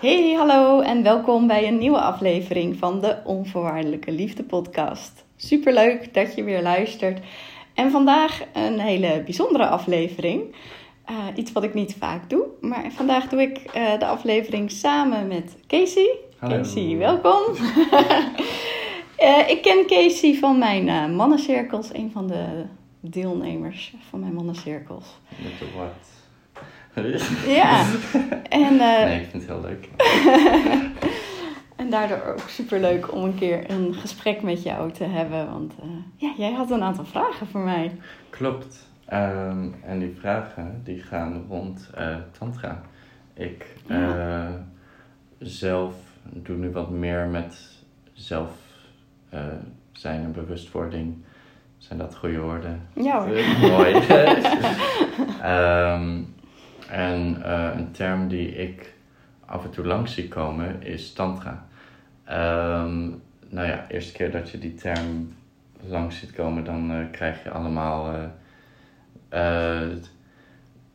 Hey, hallo en welkom bij een nieuwe aflevering van de Onvoorwaardelijke Liefde podcast. Superleuk dat je weer luistert. En vandaag een hele bijzondere aflevering. Uh, iets wat ik niet vaak doe, maar vandaag doe ik uh, de aflevering samen met Casey. Hallo. Casey, welkom. uh, ik ken Casey van mijn mannencirkels, een van de deelnemers van mijn mannencirkels. Met de wat? Ja. En, uh, nee, ik vind het heel leuk. en daardoor ook super leuk om een keer een gesprek met jou te hebben. Want uh, ja, jij had een aantal vragen voor mij. Klopt. Um, en die vragen die gaan rond uh, tantra. Ik ja. zelf doe nu wat meer met zelf zijn en bewustwording. Zijn dat goede woorden? Ja hoor. Mooi. um, en uh, een term die ik af en toe langs zie komen is tantra. Um, nou ja, de eerste keer dat je die term langs ziet komen, dan uh, krijg je allemaal uh,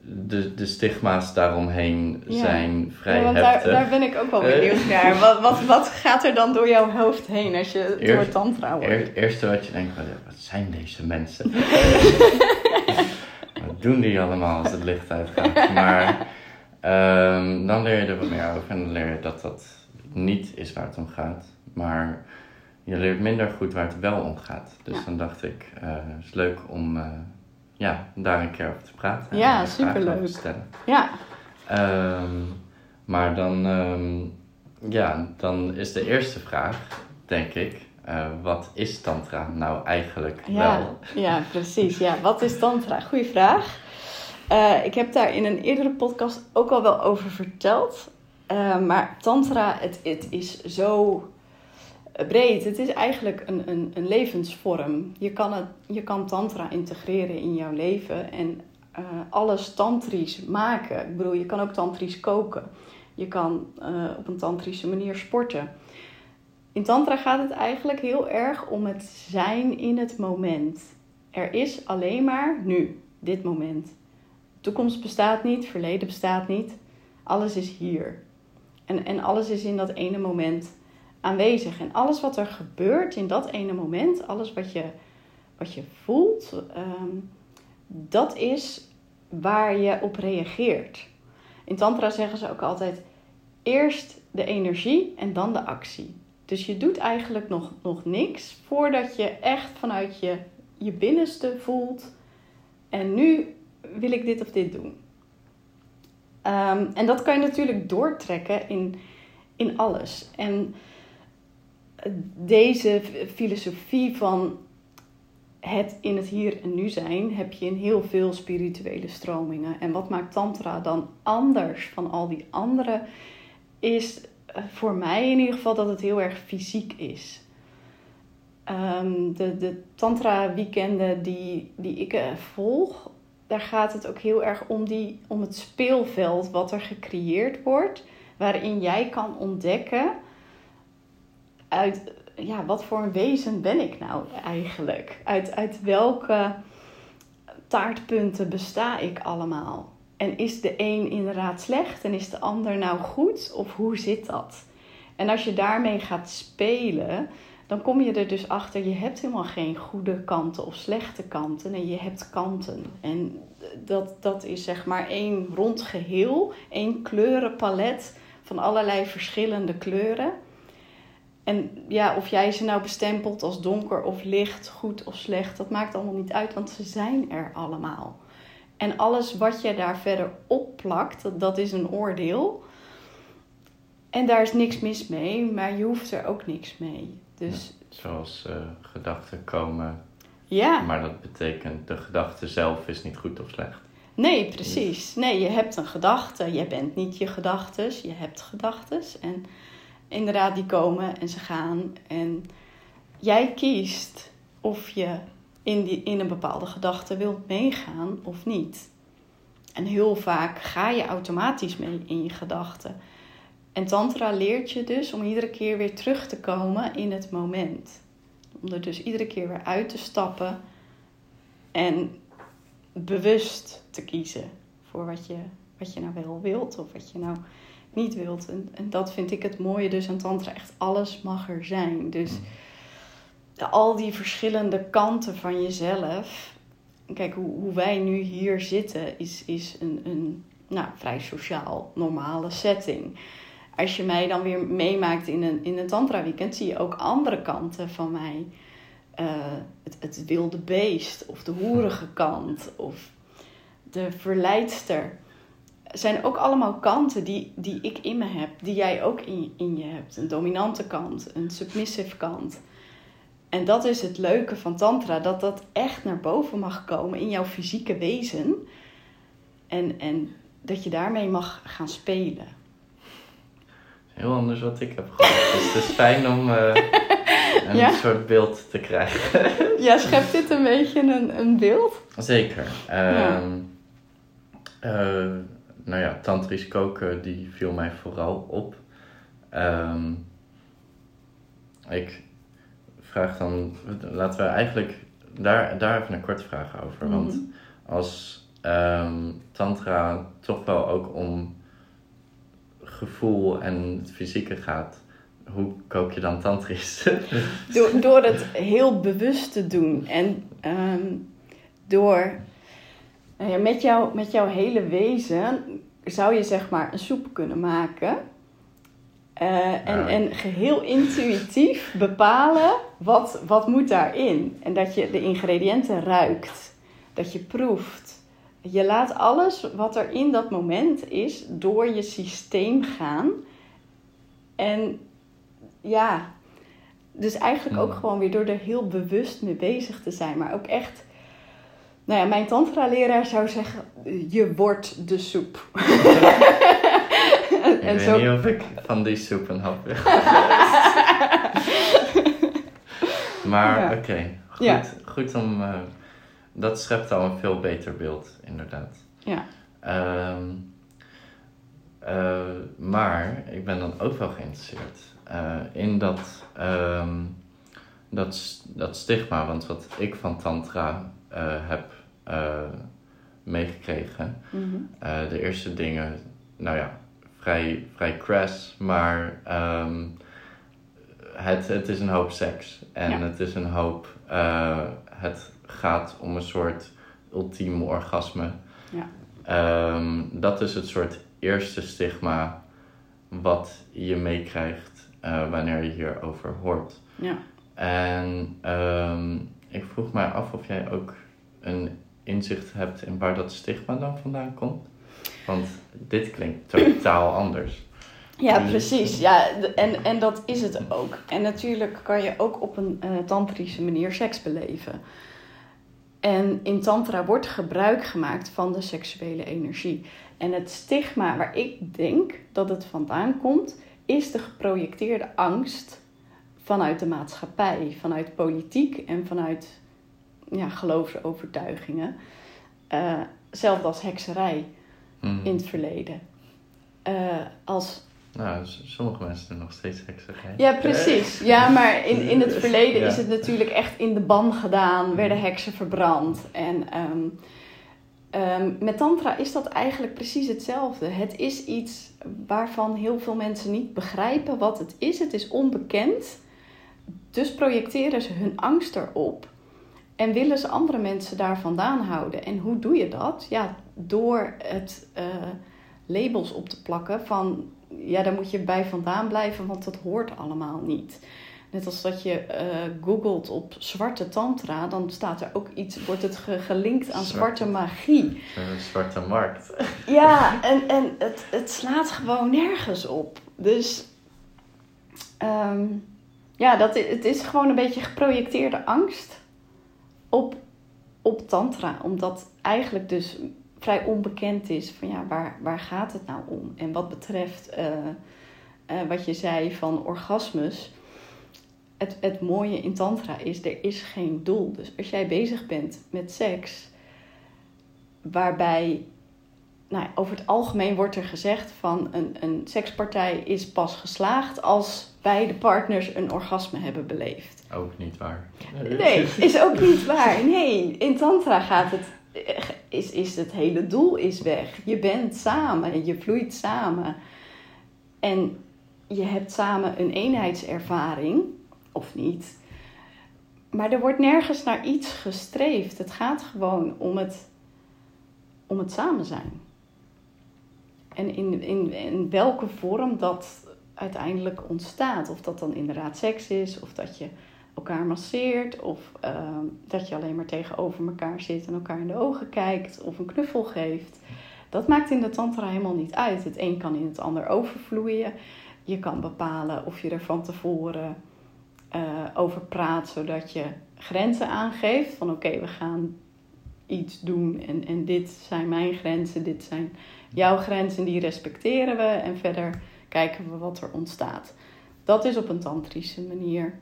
de, de stigma's daaromheen ja. zijn vrij ja, want heftig. Daar, daar ben ik ook wel benieuwd naar. Wat, wat, wat gaat er dan door jouw hoofd heen als je het Eerst, woord tantra hoort? Het eerste wat je denkt, wat zijn deze mensen? doen die allemaal als het licht uitgaat? Maar um, dan leer je er wat meer over en dan leer je dat dat niet is waar het om gaat. Maar je leert minder goed waar het wel om gaat. Dus ja. dan dacht ik, uh, het is leuk om uh, ja, daar een keer over te praten. Ja, superleuk. stellen. Ja. Um, maar dan, um, ja, dan is de eerste vraag, denk ik, uh, wat is tantra nou eigenlijk ja, wel? Ja, precies. Ja, wat is tantra? Goeie vraag. Uh, ik heb daar in een eerdere podcast ook al wel over verteld. Uh, maar tantra, het, het is zo breed. Het is eigenlijk een, een, een levensvorm. Je kan, het, je kan tantra integreren in jouw leven en alles tantrisch maken. Ik bedoel, je kan ook tantrisch koken. Je kan op een tantrische manier sporten. In tantra gaat het eigenlijk heel erg om het zijn in het moment. Er is alleen maar nu, dit moment. Toekomst bestaat niet, verleden bestaat niet. Alles is hier. En, en alles is in dat ene moment aanwezig. En alles wat er gebeurt in dat ene moment, alles wat je, wat je voelt, um, dat is waar je op reageert. In Tantra zeggen ze ook altijd: eerst de energie en dan de actie. Dus je doet eigenlijk nog, nog niks voordat je echt vanuit je, je binnenste voelt. En nu wil ik dit of dit doen. Um, en dat kan je natuurlijk doortrekken in, in alles. En deze filosofie van het in het hier en nu zijn heb je in heel veel spirituele stromingen. En wat maakt Tantra dan anders van al die andere? Is voor mij in ieder geval dat het heel erg fysiek is. Um, de, de tantra-weekenden die, die ik uh, volg, daar gaat het ook heel erg om, die, om het speelveld wat er gecreëerd wordt, waarin jij kan ontdekken uit ja, wat voor een wezen ben ik nou eigenlijk? Uit, uit welke taartpunten besta ik allemaal? En is de een inderdaad slecht en is de ander nou goed? Of hoe zit dat? En als je daarmee gaat spelen, dan kom je er dus achter, je hebt helemaal geen goede kanten of slechte kanten. Nee, je hebt kanten. En dat, dat is zeg maar één rond geheel, één kleurenpalet van allerlei verschillende kleuren. En ja, of jij ze nou bestempelt als donker of licht, goed of slecht, dat maakt allemaal niet uit, want ze zijn er allemaal. En alles wat je daar verder opplakt, dat, dat is een oordeel. En daar is niks mis mee, maar je hoeft er ook niks mee. Dus, ja, zoals uh, gedachten komen. Ja. Maar dat betekent, de gedachte zelf is niet goed of slecht. Nee, precies. Nee, je hebt een gedachte. Je bent niet je gedachtes. Je hebt gedachtes. En inderdaad, die komen en ze gaan. En jij kiest of je in, die, in een bepaalde gedachte wilt meegaan of niet. En heel vaak ga je automatisch mee in je gedachten. En Tantra leert je dus om iedere keer weer terug te komen in het moment. Om er dus iedere keer weer uit te stappen en bewust te kiezen voor wat je, wat je nou wel wilt of wat je nou niet wilt. En, en dat vind ik het mooie dus aan tantra. Echt alles mag er zijn. Dus. Al die verschillende kanten van jezelf. Kijk, hoe, hoe wij nu hier zitten is, is een, een nou, vrij sociaal normale setting. Als je mij dan weer meemaakt in een, in een tantra weekend, zie je ook andere kanten van mij. Eh, het, het wilde beest of de hoerige kant of de verleidster. Zijn ook allemaal kanten die, die ik in me heb, die jij ook in, in je hebt. Een dominante kant, een submissive kant. En dat is het leuke van Tantra, dat dat echt naar boven mag komen in jouw fysieke wezen. En, en dat je daarmee mag gaan spelen. Heel anders wat ik heb gehoord. Dus het is fijn om eh, een Ja? soort beeld te krijgen. Ja, schept dit een beetje een, een beeld? Zeker. Ja. Ehm, eh, nou ja, tantrisch koken, die viel mij vooral op. Ehm, ik vraag dan, laten we eigenlijk daar, daar even een korte vraag over. Want Mhm. als ehm, tantra toch wel ook om gevoel en het fysieke gaat, hoe kook je dan tantrisch? Door, door het heel bewust te doen. En ehm, door nou ja, met, jou, met jouw hele wezen zou je zeg maar een soep kunnen maken. Eh, en, en geheel intuïtief bepalen wat, wat moet daarin. En dat je de ingrediënten ruikt. Dat je proeft. Je laat alles wat er in dat moment is door je systeem gaan. En ja, dus eigenlijk ook gewoon weer door er heel bewust mee bezig te zijn. Maar ook echt, nou ja, mijn tantra-leraar zou zeggen, je wordt de soep. Ik weet niet of ik van die soep een hap wil. maar Ja. oké, goed, Ja. goed om... eh, dat schept al een veel beter beeld, inderdaad. Ja. Ehm, eh, maar ik ben dan ook wel geïnteresseerd eh, in dat, ehm, dat, dat stigma. Want wat ik van Tantra heb meegekregen, Mhm. de eerste dingen, nou ja, vrij, vrij crass, maar ehm, het, het is een hoop seks. En Ja. het is een hoop, eh, het gaat om een soort ultieme orgasme. Ja. Ehm, dat is het soort eerste stigma wat je meekrijgt eh, wanneer je hierover hoort. Ja. En ehm, ik vroeg mij af of jij ook een inzicht hebt in waar dat stigma dan vandaan komt. Want dit klinkt totaal anders. Ja, Dus- precies. Ja, en, en dat is het ook. En natuurlijk kan je ook op een eh, tantrische manier seks beleven. En in tantra wordt gebruik gemaakt van de seksuele energie. En het stigma waar ik denk dat het vandaan komt, is de geprojecteerde angst vanuit de maatschappij, vanuit politiek en vanuit ja, geloofsovertuigingen. Eh zelfs als hekserij Hmm. in het verleden. Eh, als Nou, sommige mensen doen nog steeds hekserij. Ja, precies. Ja, maar in, in het verleden Ja. is het natuurlijk echt in de ban gedaan, werden heksen verbrand. En ehm, ehm, met Tantra is dat eigenlijk precies hetzelfde. Het is iets waarvan heel veel mensen niet begrijpen wat het is. Het is onbekend. Dus projecteren ze hun angst erop. En willen ze andere mensen daar vandaan houden. En hoe doe je dat? Ja, door het eh, labels op te plakken van ja, daar moet je bij vandaan blijven, want dat hoort allemaal niet. Net als dat je eh, googelt op zwarte tantra, dan staat er ook iets, wordt het ge- gelinkt aan Zwarte. zwarte magie. Een zwarte markt. Ja, en, en het, het slaat gewoon nergens op. Dus ehm, ja, dat, het is gewoon een beetje geprojecteerde angst op, op tantra. Omdat eigenlijk dus vrij onbekend is van ja, waar, waar gaat het nou om? En wat betreft eh, eh, wat je zei van orgasmes. Het, het mooie in tantra is, er is geen doel. Dus als jij bezig bent met seks, waarbij nou, over het algemeen wordt er gezegd van een, een sekspartij is pas geslaagd als beide partners een orgasme hebben beleefd. Ook niet waar. Nee, is ook niet waar. Nee, in tantra gaat het, is, is het hele doel is weg. Je bent samen, je vloeit samen. En je hebt samen een eenheidservaring, of niet. Maar er wordt nergens naar iets gestreefd. Het gaat gewoon om het, om het samen zijn. En in, in, in welke vorm dat uiteindelijk ontstaat. Of dat dan inderdaad seks is, of dat je elkaar masseert, of ehm, dat je alleen maar tegenover elkaar zit en elkaar in de ogen kijkt, of een knuffel geeft. Dat maakt in de tantra helemaal niet uit. Het een kan in het ander overvloeien. Je kan bepalen of je er van tevoren uh, over praat, zodat je grenzen aangeeft. Van oké, we gaan iets doen en, en dit zijn mijn grenzen, dit zijn jouw grenzen, die respecteren we. En verder kijken we wat er ontstaat. Dat is op een tantrische manier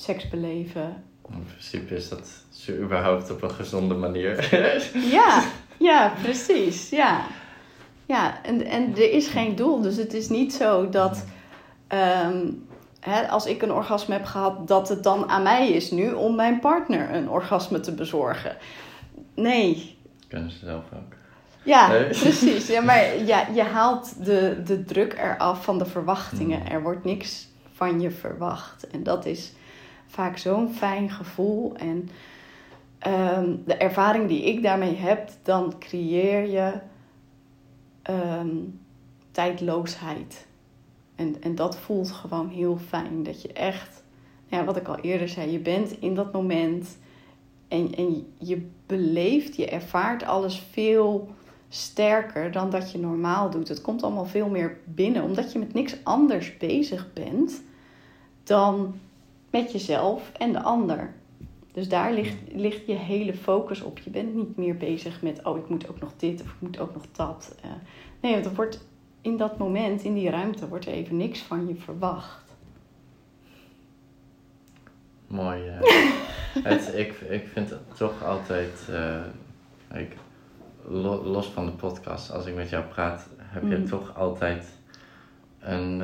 seks beleven. In principe is dat überhaupt op een gezonde manier. ja, ja, precies. Ja, ja en, en er is geen doel. Dus het is niet zo dat ehm, hè, als ik een orgasme heb gehad, dat het dan aan mij is nu om mijn partner een orgasme te bezorgen. Nee. Kunnen ze zelf ook. Ja, precies. Ja, maar ja, je haalt de, de druk eraf van de verwachtingen. Hmm. Er wordt niks van je verwacht. En dat is vaak zo'n fijn gevoel. En ehm, de ervaring die ik daarmee heb, dan creëer je ehm, tijdloosheid. En, en dat voelt gewoon heel fijn. Dat je echt, ja, wat ik al eerder zei, je bent in dat moment en, en je beleeft, je ervaart alles veel sterker dan dat je normaal doet. Het komt allemaal veel meer binnen, omdat je met niks anders bezig bent dan met jezelf en de ander. Dus daar ligt, ligt je hele focus op. Je bent niet meer bezig met, oh, ik moet ook nog dit of ik moet ook nog dat. Uh, nee, want er wordt in dat moment, in die ruimte, wordt er even niks van je verwacht. Mooi. Uh, het, ik, ik vind het toch altijd, uh, ik, los van de podcast, als ik met jou praat, heb je mm. toch altijd een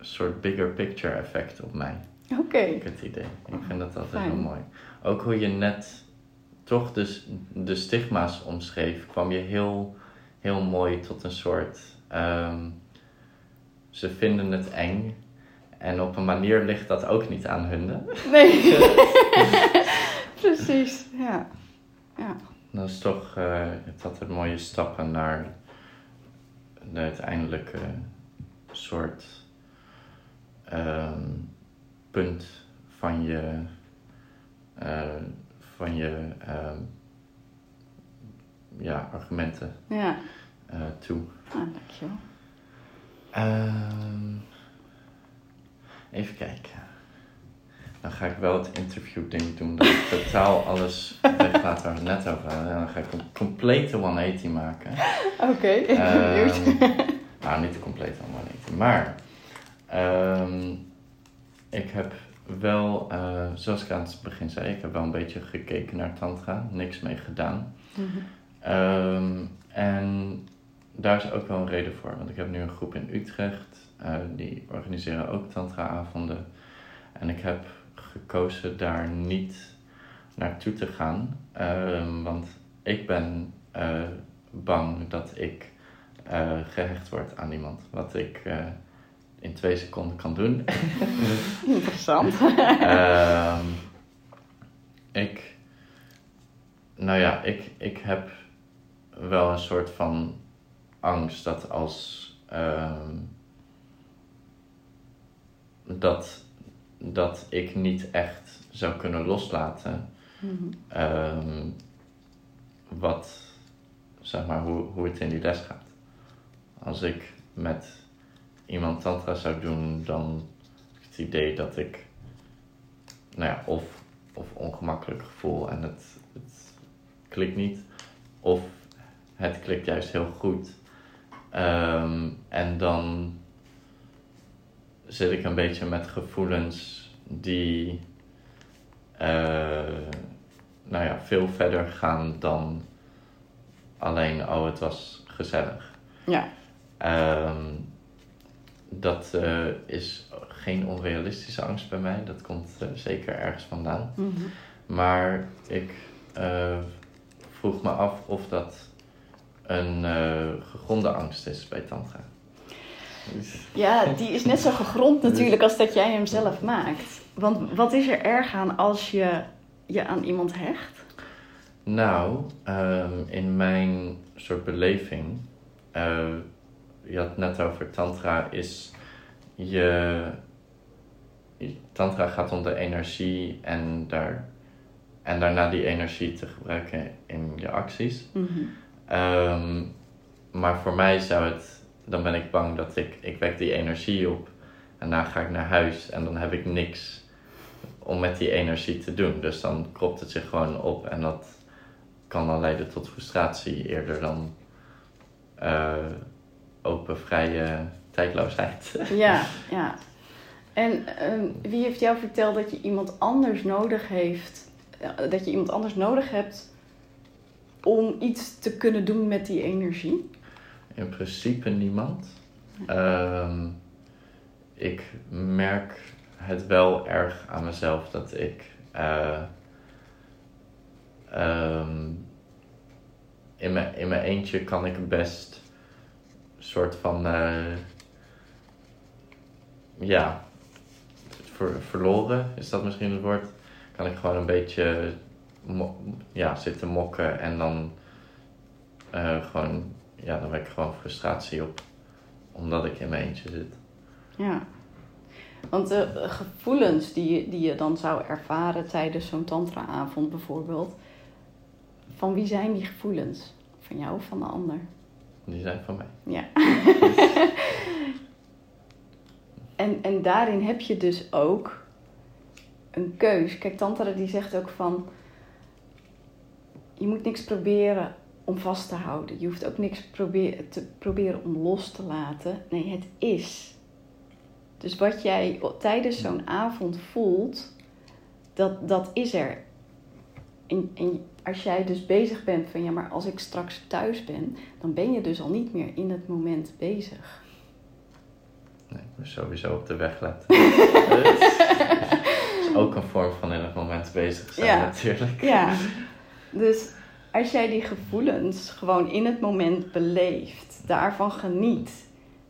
soort bigger picture effect op mij. Oké. Okay. Ik het idee. Ik vind dat altijd heel mooi. Ook hoe je net toch dus de stigma's omschreef, kwam je heel, heel mooi tot een soort. Um, ze vinden het eng. En op een manier ligt dat ook niet aan hun. Nee. Precies, ja. ja. Dat is toch uh, dat er mooie stappen naar de uiteindelijke soort punt van je, uh, van je uh, ja, argumenten ja. Uh, toe. Ah, dankjewel. Um, even kijken. Dan ga ik wel het interview ding doen. Dat ik totaal alles weglaat waar we net over hadden. En dan ga ik een complete 180 maken. Oké, okay, ik ben Nou, niet de complete 180. Maar Um, ik heb wel, uh, zoals ik aan het begin zei, ik heb wel een beetje gekeken naar Tantra, niks mee gedaan. Mhm. um, en daar is ook wel een reden voor, want ik heb nu een groep in Utrecht, uh, die organiseren ook Tantra-avonden. En ik heb gekozen daar niet naartoe te gaan, um, want ik ben uh, bang dat ik gehecht word aan iemand. Wat ik in twee seconden kan doen. Interessant. um, ik, nou ja, ik, ik heb wel een soort van angst dat als um, dat, dat ik niet echt zou kunnen loslaten mm um, wat zeg maar hoe, hoe het in die les gaat. Als ik met iemand tantra zou doen, dan het idee dat ik, nou ja, of, of ongemakkelijk gevoel en het, het klikt niet, of het klikt juist heel goed. Ehm, en dan zit ik een beetje met gevoelens die, uh, nou ja, veel verder gaan dan alleen, oh, het was gezellig. Ja. Um, dat uh, is geen onrealistische angst bij mij. Dat komt uh, zeker ergens vandaan. Mm -hmm. Maar ik uh, vroeg me af of dat een gegronde angst is bij Tantra. Ja, die is net zo gegrond natuurlijk als dat jij hem zelf maakt. Want wat is er erg aan als je je aan iemand hecht? Nou, ehm, in mijn soort beleving, je had het net over tantra, is je, tantra gaat om de energie en, daar, en daarna die energie te gebruiken in je acties. Mhm. Ehm, maar voor mij zou het, dan ben ik bang dat ik, ik wek die energie op en daarna ga ik naar huis en dan heb ik niks om met die energie te doen. Dus dan kropt het zich gewoon op en dat kan dan leiden tot frustratie eerder dan uh, open, vrije tijdloosheid. Ja, ja. En uh, wie heeft jou verteld dat je iemand anders nodig heeft, dat je iemand anders nodig hebt om iets te kunnen doen met die energie? In principe niemand. Uh, ik merk het wel erg aan mezelf dat ik uh, um, in, mijn, in mijn eentje kan ik best soort van uh, ja ver, verloren is dat misschien het woord kan ik gewoon een beetje ja, zitten mokken en dan uh, gewoon ja dan wek ik gewoon frustratie op omdat ik in mijn eentje zit ja want de gevoelens die, die je dan zou ervaren tijdens zo'n tantra-avond bijvoorbeeld, van wie zijn die gevoelens? Van jou of van de ander? Die zijn van mij. Ja. en, en daarin heb je dus ook een keus. Kijk, Tantra die zegt ook van... Je moet niks proberen om vast te houden. Je hoeft ook niks probeer, te proberen om los te laten. Nee, het is. Dus wat jij tijdens zo'n avond voelt, dat, dat is er. En, en als jij dus bezig bent van ja, maar als ik straks thuis ben, dan ben je dus al niet meer in het moment bezig. Nee, ik moet sowieso op de weg letten. dat is ook een vorm van in het moment bezig zijn ja. natuurlijk. Ja, dus als jij die gevoelens gewoon in het moment beleeft, daarvan geniet,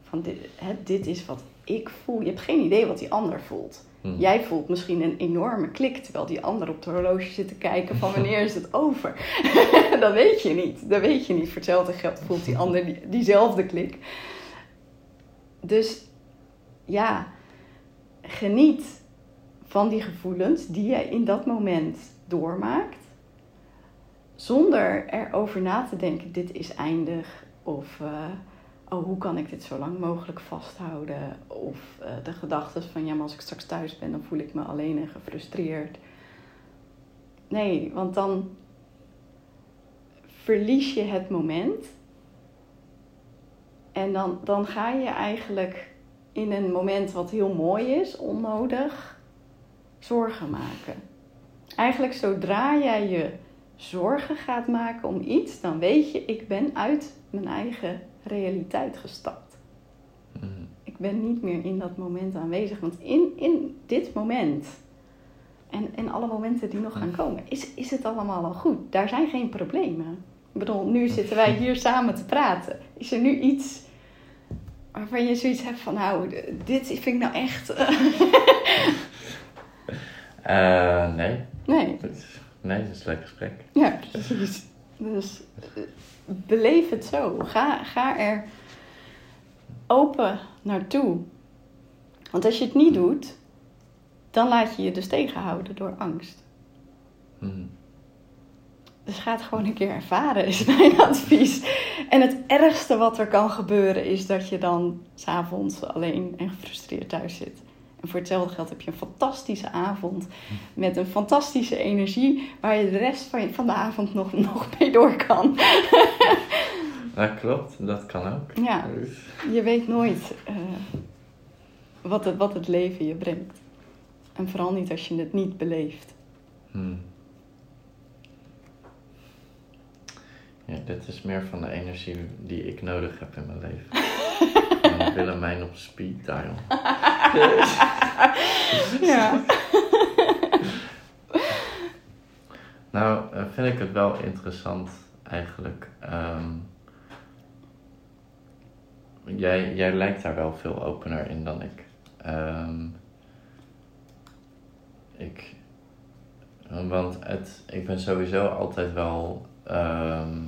van dit, hè, dit is wat ik voel. Je hebt geen idee wat die ander voelt. Hmm. Jij voelt misschien een enorme klik, terwijl die ander op de horloge zit te kijken van wanneer is het over. dat weet je niet. Dat weet je niet. Voor hetzelfde geld voelt die ander die, diezelfde klik. Dus ja, geniet van die gevoelens die jij in dat moment doormaakt. Zonder erover na te denken, dit is eindig. Of uh, oh, hoe kan ik dit zo lang mogelijk vasthouden? Of uh, de gedachten van, ja, maar als ik straks thuis ben, dan voel ik me alleen en gefrustreerd. Nee, want dan verlies je het moment. En dan, dan ga je eigenlijk in een moment wat heel mooi is, onnodig, zorgen maken. Eigenlijk zodra jij je zorgen gaat maken om iets, dan weet je, ik ben uit mijn eigen realiteit gestapt. Mm. Ik ben niet meer in dat moment aanwezig. Want in, in dit moment en, en alle momenten die nog gaan komen, is, is het allemaal al goed. Daar zijn geen problemen. Ik bedoel, nu zitten wij hier samen te praten. Is er nu iets waarvan je zoiets hebt van, nou, dit vind ik nou echt. uh, nee. Nee. Nee, dat is een leuk gesprek. Ja, precies. Dus beleef het zo. Ga, ga er open naartoe. Want als je het niet doet, dan laat je je dus tegenhouden door angst. Hmm. Dus ga het gewoon een keer ervaren, is mijn advies. En het ergste wat er kan gebeuren is dat je dan s'avonds alleen en gefrustreerd thuis zit. En voor hetzelfde geld heb je een fantastische avond met een fantastische energie waar je de rest van, van de avond nog, nog mee door kan. Dat klopt, dat kan ook. Ja, je weet nooit uh, wat, het, wat het leven je brengt. En vooral niet als je het niet beleeft. Hmm. Ja, dit is meer van de energie die ik nodig heb in mijn leven. Willemijn op speed dial. ja. nou, eh, vind ik het wel interessant eigenlijk. Um, jij, jij lijkt daar wel veel opener in dan ik. Ehm, ik want het, ik ben sowieso altijd wel. ehm,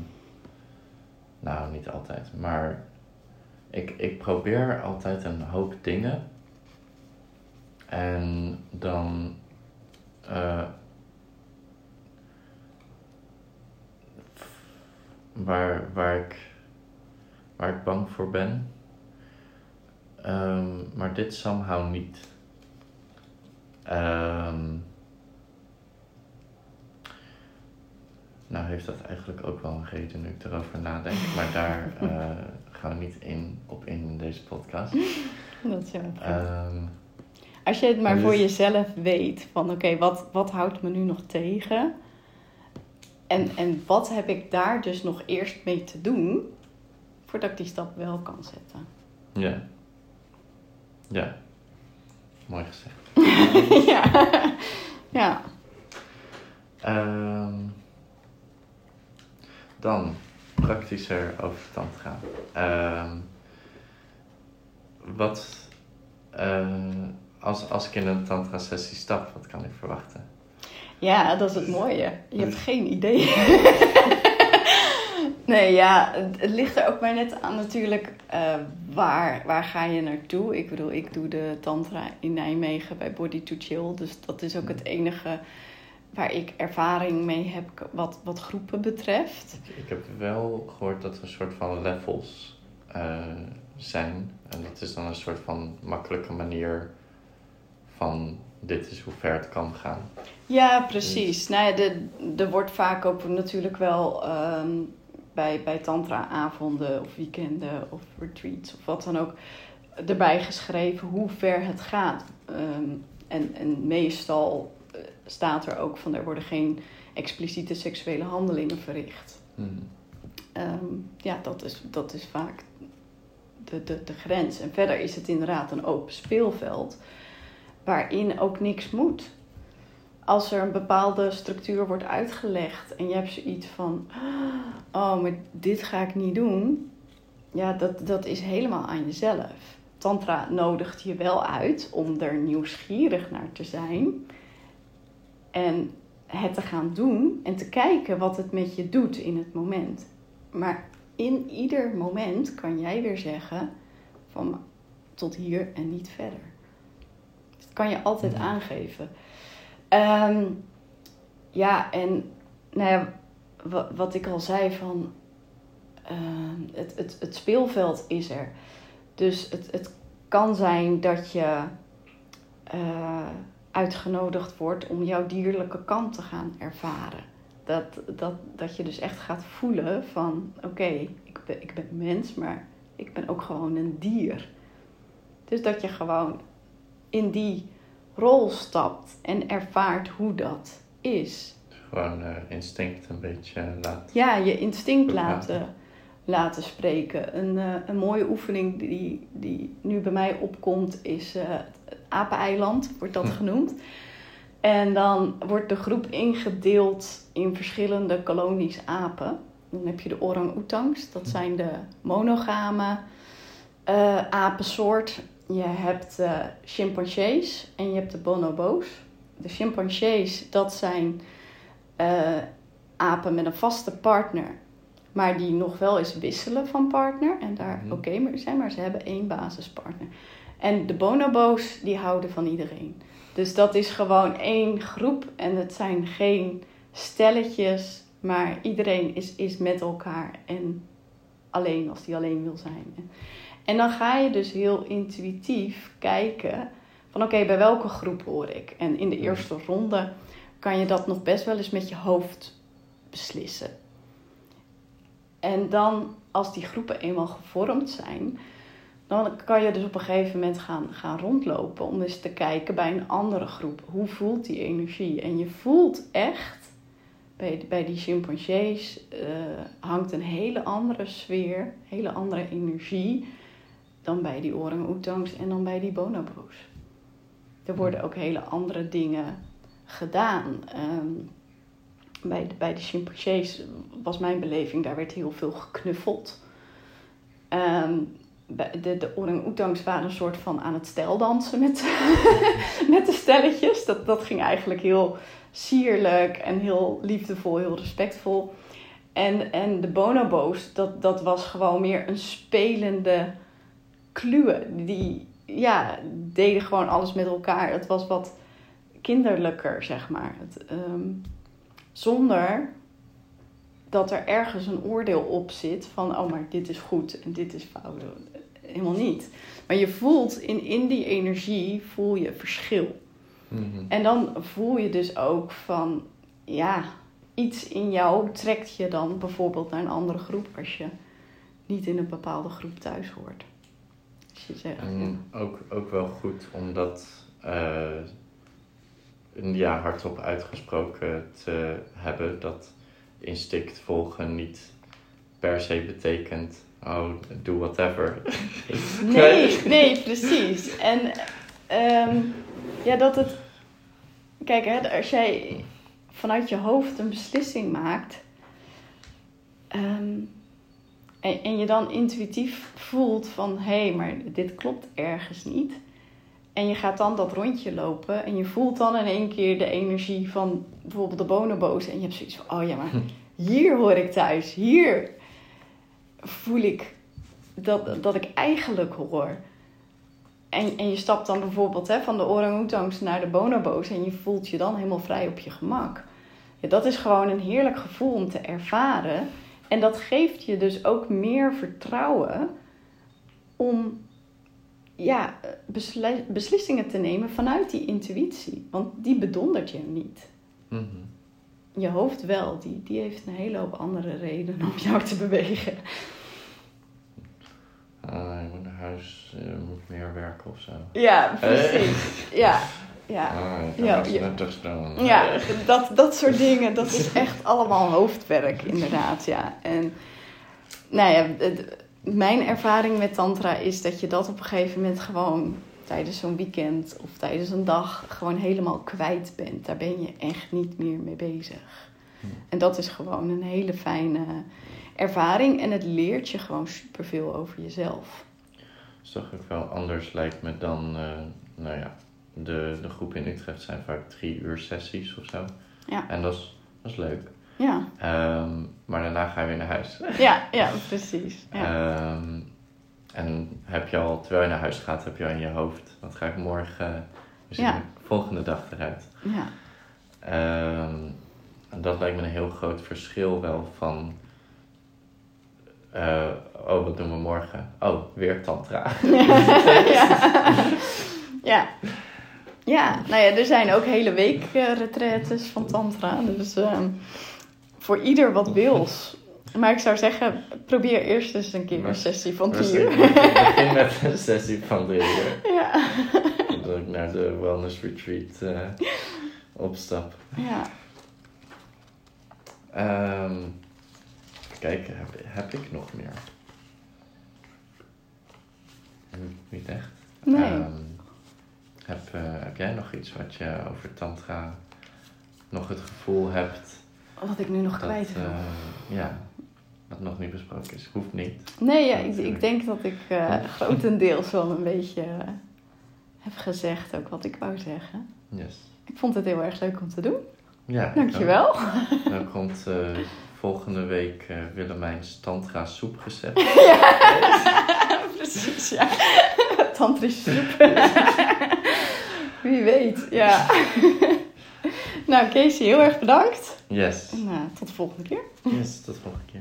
nou, niet altijd, maar ik, ik probeer altijd een hoop dingen. En dan. eh, waar, waar, ik, waar ik bang voor ben. Ehm, maar dit somehow niet. Ehm, nou heeft dat eigenlijk ook wel een reden nu ik erover nadenk. Maar daar eh, gaan we niet in, op in in deze podcast. Dat is. Ehm, Als je het maar voor dus- jezelf weet van oké, wat, wat houdt me nu nog tegen? En, en wat heb ik daar dus nog eerst mee te doen voordat ik die stap wel kan zetten? ja. Ja. Mooi gezegd. ja. ja. Ehm, dan praktischer over tantra. Ehm wat, eh, als, als ik in een tantra sessie stap, wat kan ik verwachten? Ja, dat is het mooie. Je hebt geen idee. nee, ja, het, ligt er ook maar net aan natuurlijk eh, waar, waar ga je naartoe. Ik bedoel, ik doe de tantra in Nijmegen bij Body to Chill. Dus dat is ook het enige waar ik ervaring mee heb wat, wat groepen betreft. Ik, heb wel gehoord dat er een soort van levels eh, zijn. En dat is dan een soort van makkelijke manier van dit is hoe ver het kan gaan. Ja, precies. Nou ja, de, er wordt vaak ook natuurlijk wel ehm, bij, bij tantra-avonden of weekenden of retreats of wat dan ook erbij geschreven hoe ver het gaat. Ehm, en, en meestal eh, staat er ook van er worden geen expliciete seksuele handelingen verricht. Hmm. Ehm, ja, dat is, dat is vaak de, de, de grens. En verder is het inderdaad een open speelveld waarin ook niks moet. Als er een bepaalde structuur wordt uitgelegd en je hebt zoiets van: oh, maar dit ga ik niet doen. Ja, dat, dat is helemaal aan jezelf. Tantra nodigt je wel uit om er nieuwsgierig naar te zijn en het te gaan doen en te kijken wat het met je doet in het moment. Maar in ieder moment kan jij weer zeggen van tot hier en niet verder. Dat kan je altijd aangeven. Ehm, ja, en nou ja, wa- wat ik al zei van ehm, het, het, het speelveld is er. Dus het, het kan zijn dat je eh, uitgenodigd wordt om jouw dierlijke kant te gaan ervaren. Dat, dat, dat je dus echt gaat voelen van oké, ik, ben, ik ben mens, maar ik ben ook gewoon een dier. Dus dat je gewoon in die rol stapt en ervaart hoe dat is. Gewoon eh, instinct een beetje laten. Ja, je instinct laten, laten spreken. Een, eh, een mooie oefening die, die nu bij mij opkomt is eh, het apeneiland, wordt dat Hm. genoemd. En dan wordt de groep ingedeeld in verschillende kolonies apen. Dan heb je de orang-oetangs, dat zijn de monogame eh, apensoort. Je hebt eh chimpansees en je hebt de bonobo's. De chimpansees, dat zijn eh, apen met een vaste partner, maar die nog wel eens wisselen van partner en daar Mhm. oké mee zijn, maar ze hebben één basispartner. En de bonobo's, die houden van iedereen. Dus dat is gewoon één groep en het zijn geen stelletjes, maar iedereen is, is met elkaar en alleen als die alleen wil zijn. En dan ga je dus heel intuïtief kijken van oké, bij welke groep hoor ik? En in de Mhm. eerste ronde kan je dat nog best wel eens met je hoofd beslissen. En dan, als die groepen eenmaal gevormd zijn, dan kan je dus op een gegeven moment gaan, gaan rondlopen om eens te kijken bij een andere groep. Hoe voelt die energie? En je voelt echt, bij, bij die chimpansees eh, hangt een hele andere sfeer, hele andere energie dan bij die orang-oetangs en dan bij die bonobo's. Er worden ook hele andere dingen gedaan. Ehm, bij, de, bij de chimpansees was mijn beleving, daar werd heel veel geknuffeld. Ehm, de, de orang-oetangs waren een soort van aan het steldansen met, met de stelletjes. Dat, dat ging eigenlijk heel sierlijk en heel liefdevol, heel respectvol. En, en de bonobo's, dat, dat was gewoon meer een spelende kluwe. Die ja, deden gewoon alles met elkaar. Het was wat kinderlijker, zeg maar. Het, ehm, zonder dat er ergens een oordeel op zit van, oh, maar dit is goed en dit is fout. Helemaal niet. Maar je voelt in, in die energie, voel je verschil. Mhm. En dan voel je dus ook van, ja, iets in jou trekt je dan bijvoorbeeld naar een andere groep als je niet in een bepaalde groep thuis hoort. Als je zegt, en ook, ook wel goed om dat uh, ja, hardop uitgesproken te hebben. Dat instinct volgen niet per se betekent, oh, doe whatever. nee, nee, precies. En um, ja, dat het. Kijk, hè, als jij vanuit je hoofd een beslissing maakt. Um, en, en je dan intuïtief voelt van hé, hey, maar dit klopt ergens niet. En je gaat dan dat rondje lopen en je voelt dan in één keer de energie van bijvoorbeeld de bonobo's. En je hebt zoiets van, oh ja, maar hier hoor ik thuis. Hier voel ik dat, dat ik eigenlijk hoor. En, en je stapt dan bijvoorbeeld hè, van de orang naar de bonobo's en je voelt je dan helemaal vrij op je gemak. Ja, dat is gewoon een heerlijk gevoel om te ervaren. En dat geeft je dus ook meer vertrouwen om ja, beslissingen te nemen vanuit die intuïtie. Want die bedondert je niet. Mhm. Je hoofd wel, die, die heeft een hele hoop andere redenen om jou te bewegen. Uh, ik moet naar huis, uh, moet meer werken of zo. Ja, precies. Ja, ja. Ah, ja, ja, ja, dat, dat soort dingen, dat is echt allemaal hoofdwerk, inderdaad. Ja. En nou ja, mijn ervaring met Tantra is dat je dat op een gegeven moment gewoon tijdens zo'n weekend of tijdens een dag gewoon helemaal kwijt bent. Daar ben je echt niet meer mee bezig. Hm. En dat is gewoon een hele fijne ervaring en het leert je gewoon superveel over jezelf. Dat is toch ook wel anders lijkt me dan, uh, nou ja, de, de groep in Utrecht zijn vaak drie uur sessies of zo. Ja. En dat is, dat is leuk. Ja. Um, maar daarna ga je weer naar huis. Ja, ja precies. Ja. Um, en heb je al, terwijl je naar huis gaat, heb je al in je hoofd, wat ga ik morgen, ja. de volgende dag eruit. Ja. Um, en dat lijkt me een heel groot verschil wel van, uh, oh, wat doen we morgen? Oh, weer tantra. ja. ja. Ja, nou ja, er zijn ook hele week retretes van tantra. Dus uh, voor ieder wat wils. Maar ik zou zeggen, probeer eerst eens een keer een sessie van drie uur. Begin met een sessie van drie uur. Ja. Dat ik naar de wellness retreat uh, opstap. Ja. Um, kijk, heb, heb ik nog meer? Niet echt. Nee. Um, heb, uh, heb jij nog iets wat je over Tantra nog het gevoel hebt? Wat ik nu nog kwijt heb. Uh, ja, wat nog niet besproken is. Hoeft niet. Nee, ja, ik, ik denk dat ik uh, grotendeels wel een beetje heb gezegd ook wat ik wou zeggen. Yes. Ik vond het heel erg leuk om te doen. Ja. Dankjewel. Dan komt volgende week Willemijn's Tantra soepgezet. ja, precies, ja. Tantrisch soep. Wie weet, ja. nou, Casey, heel erg bedankt. Yes. En uh, tot de volgende keer. Yes, tot de volgende keer.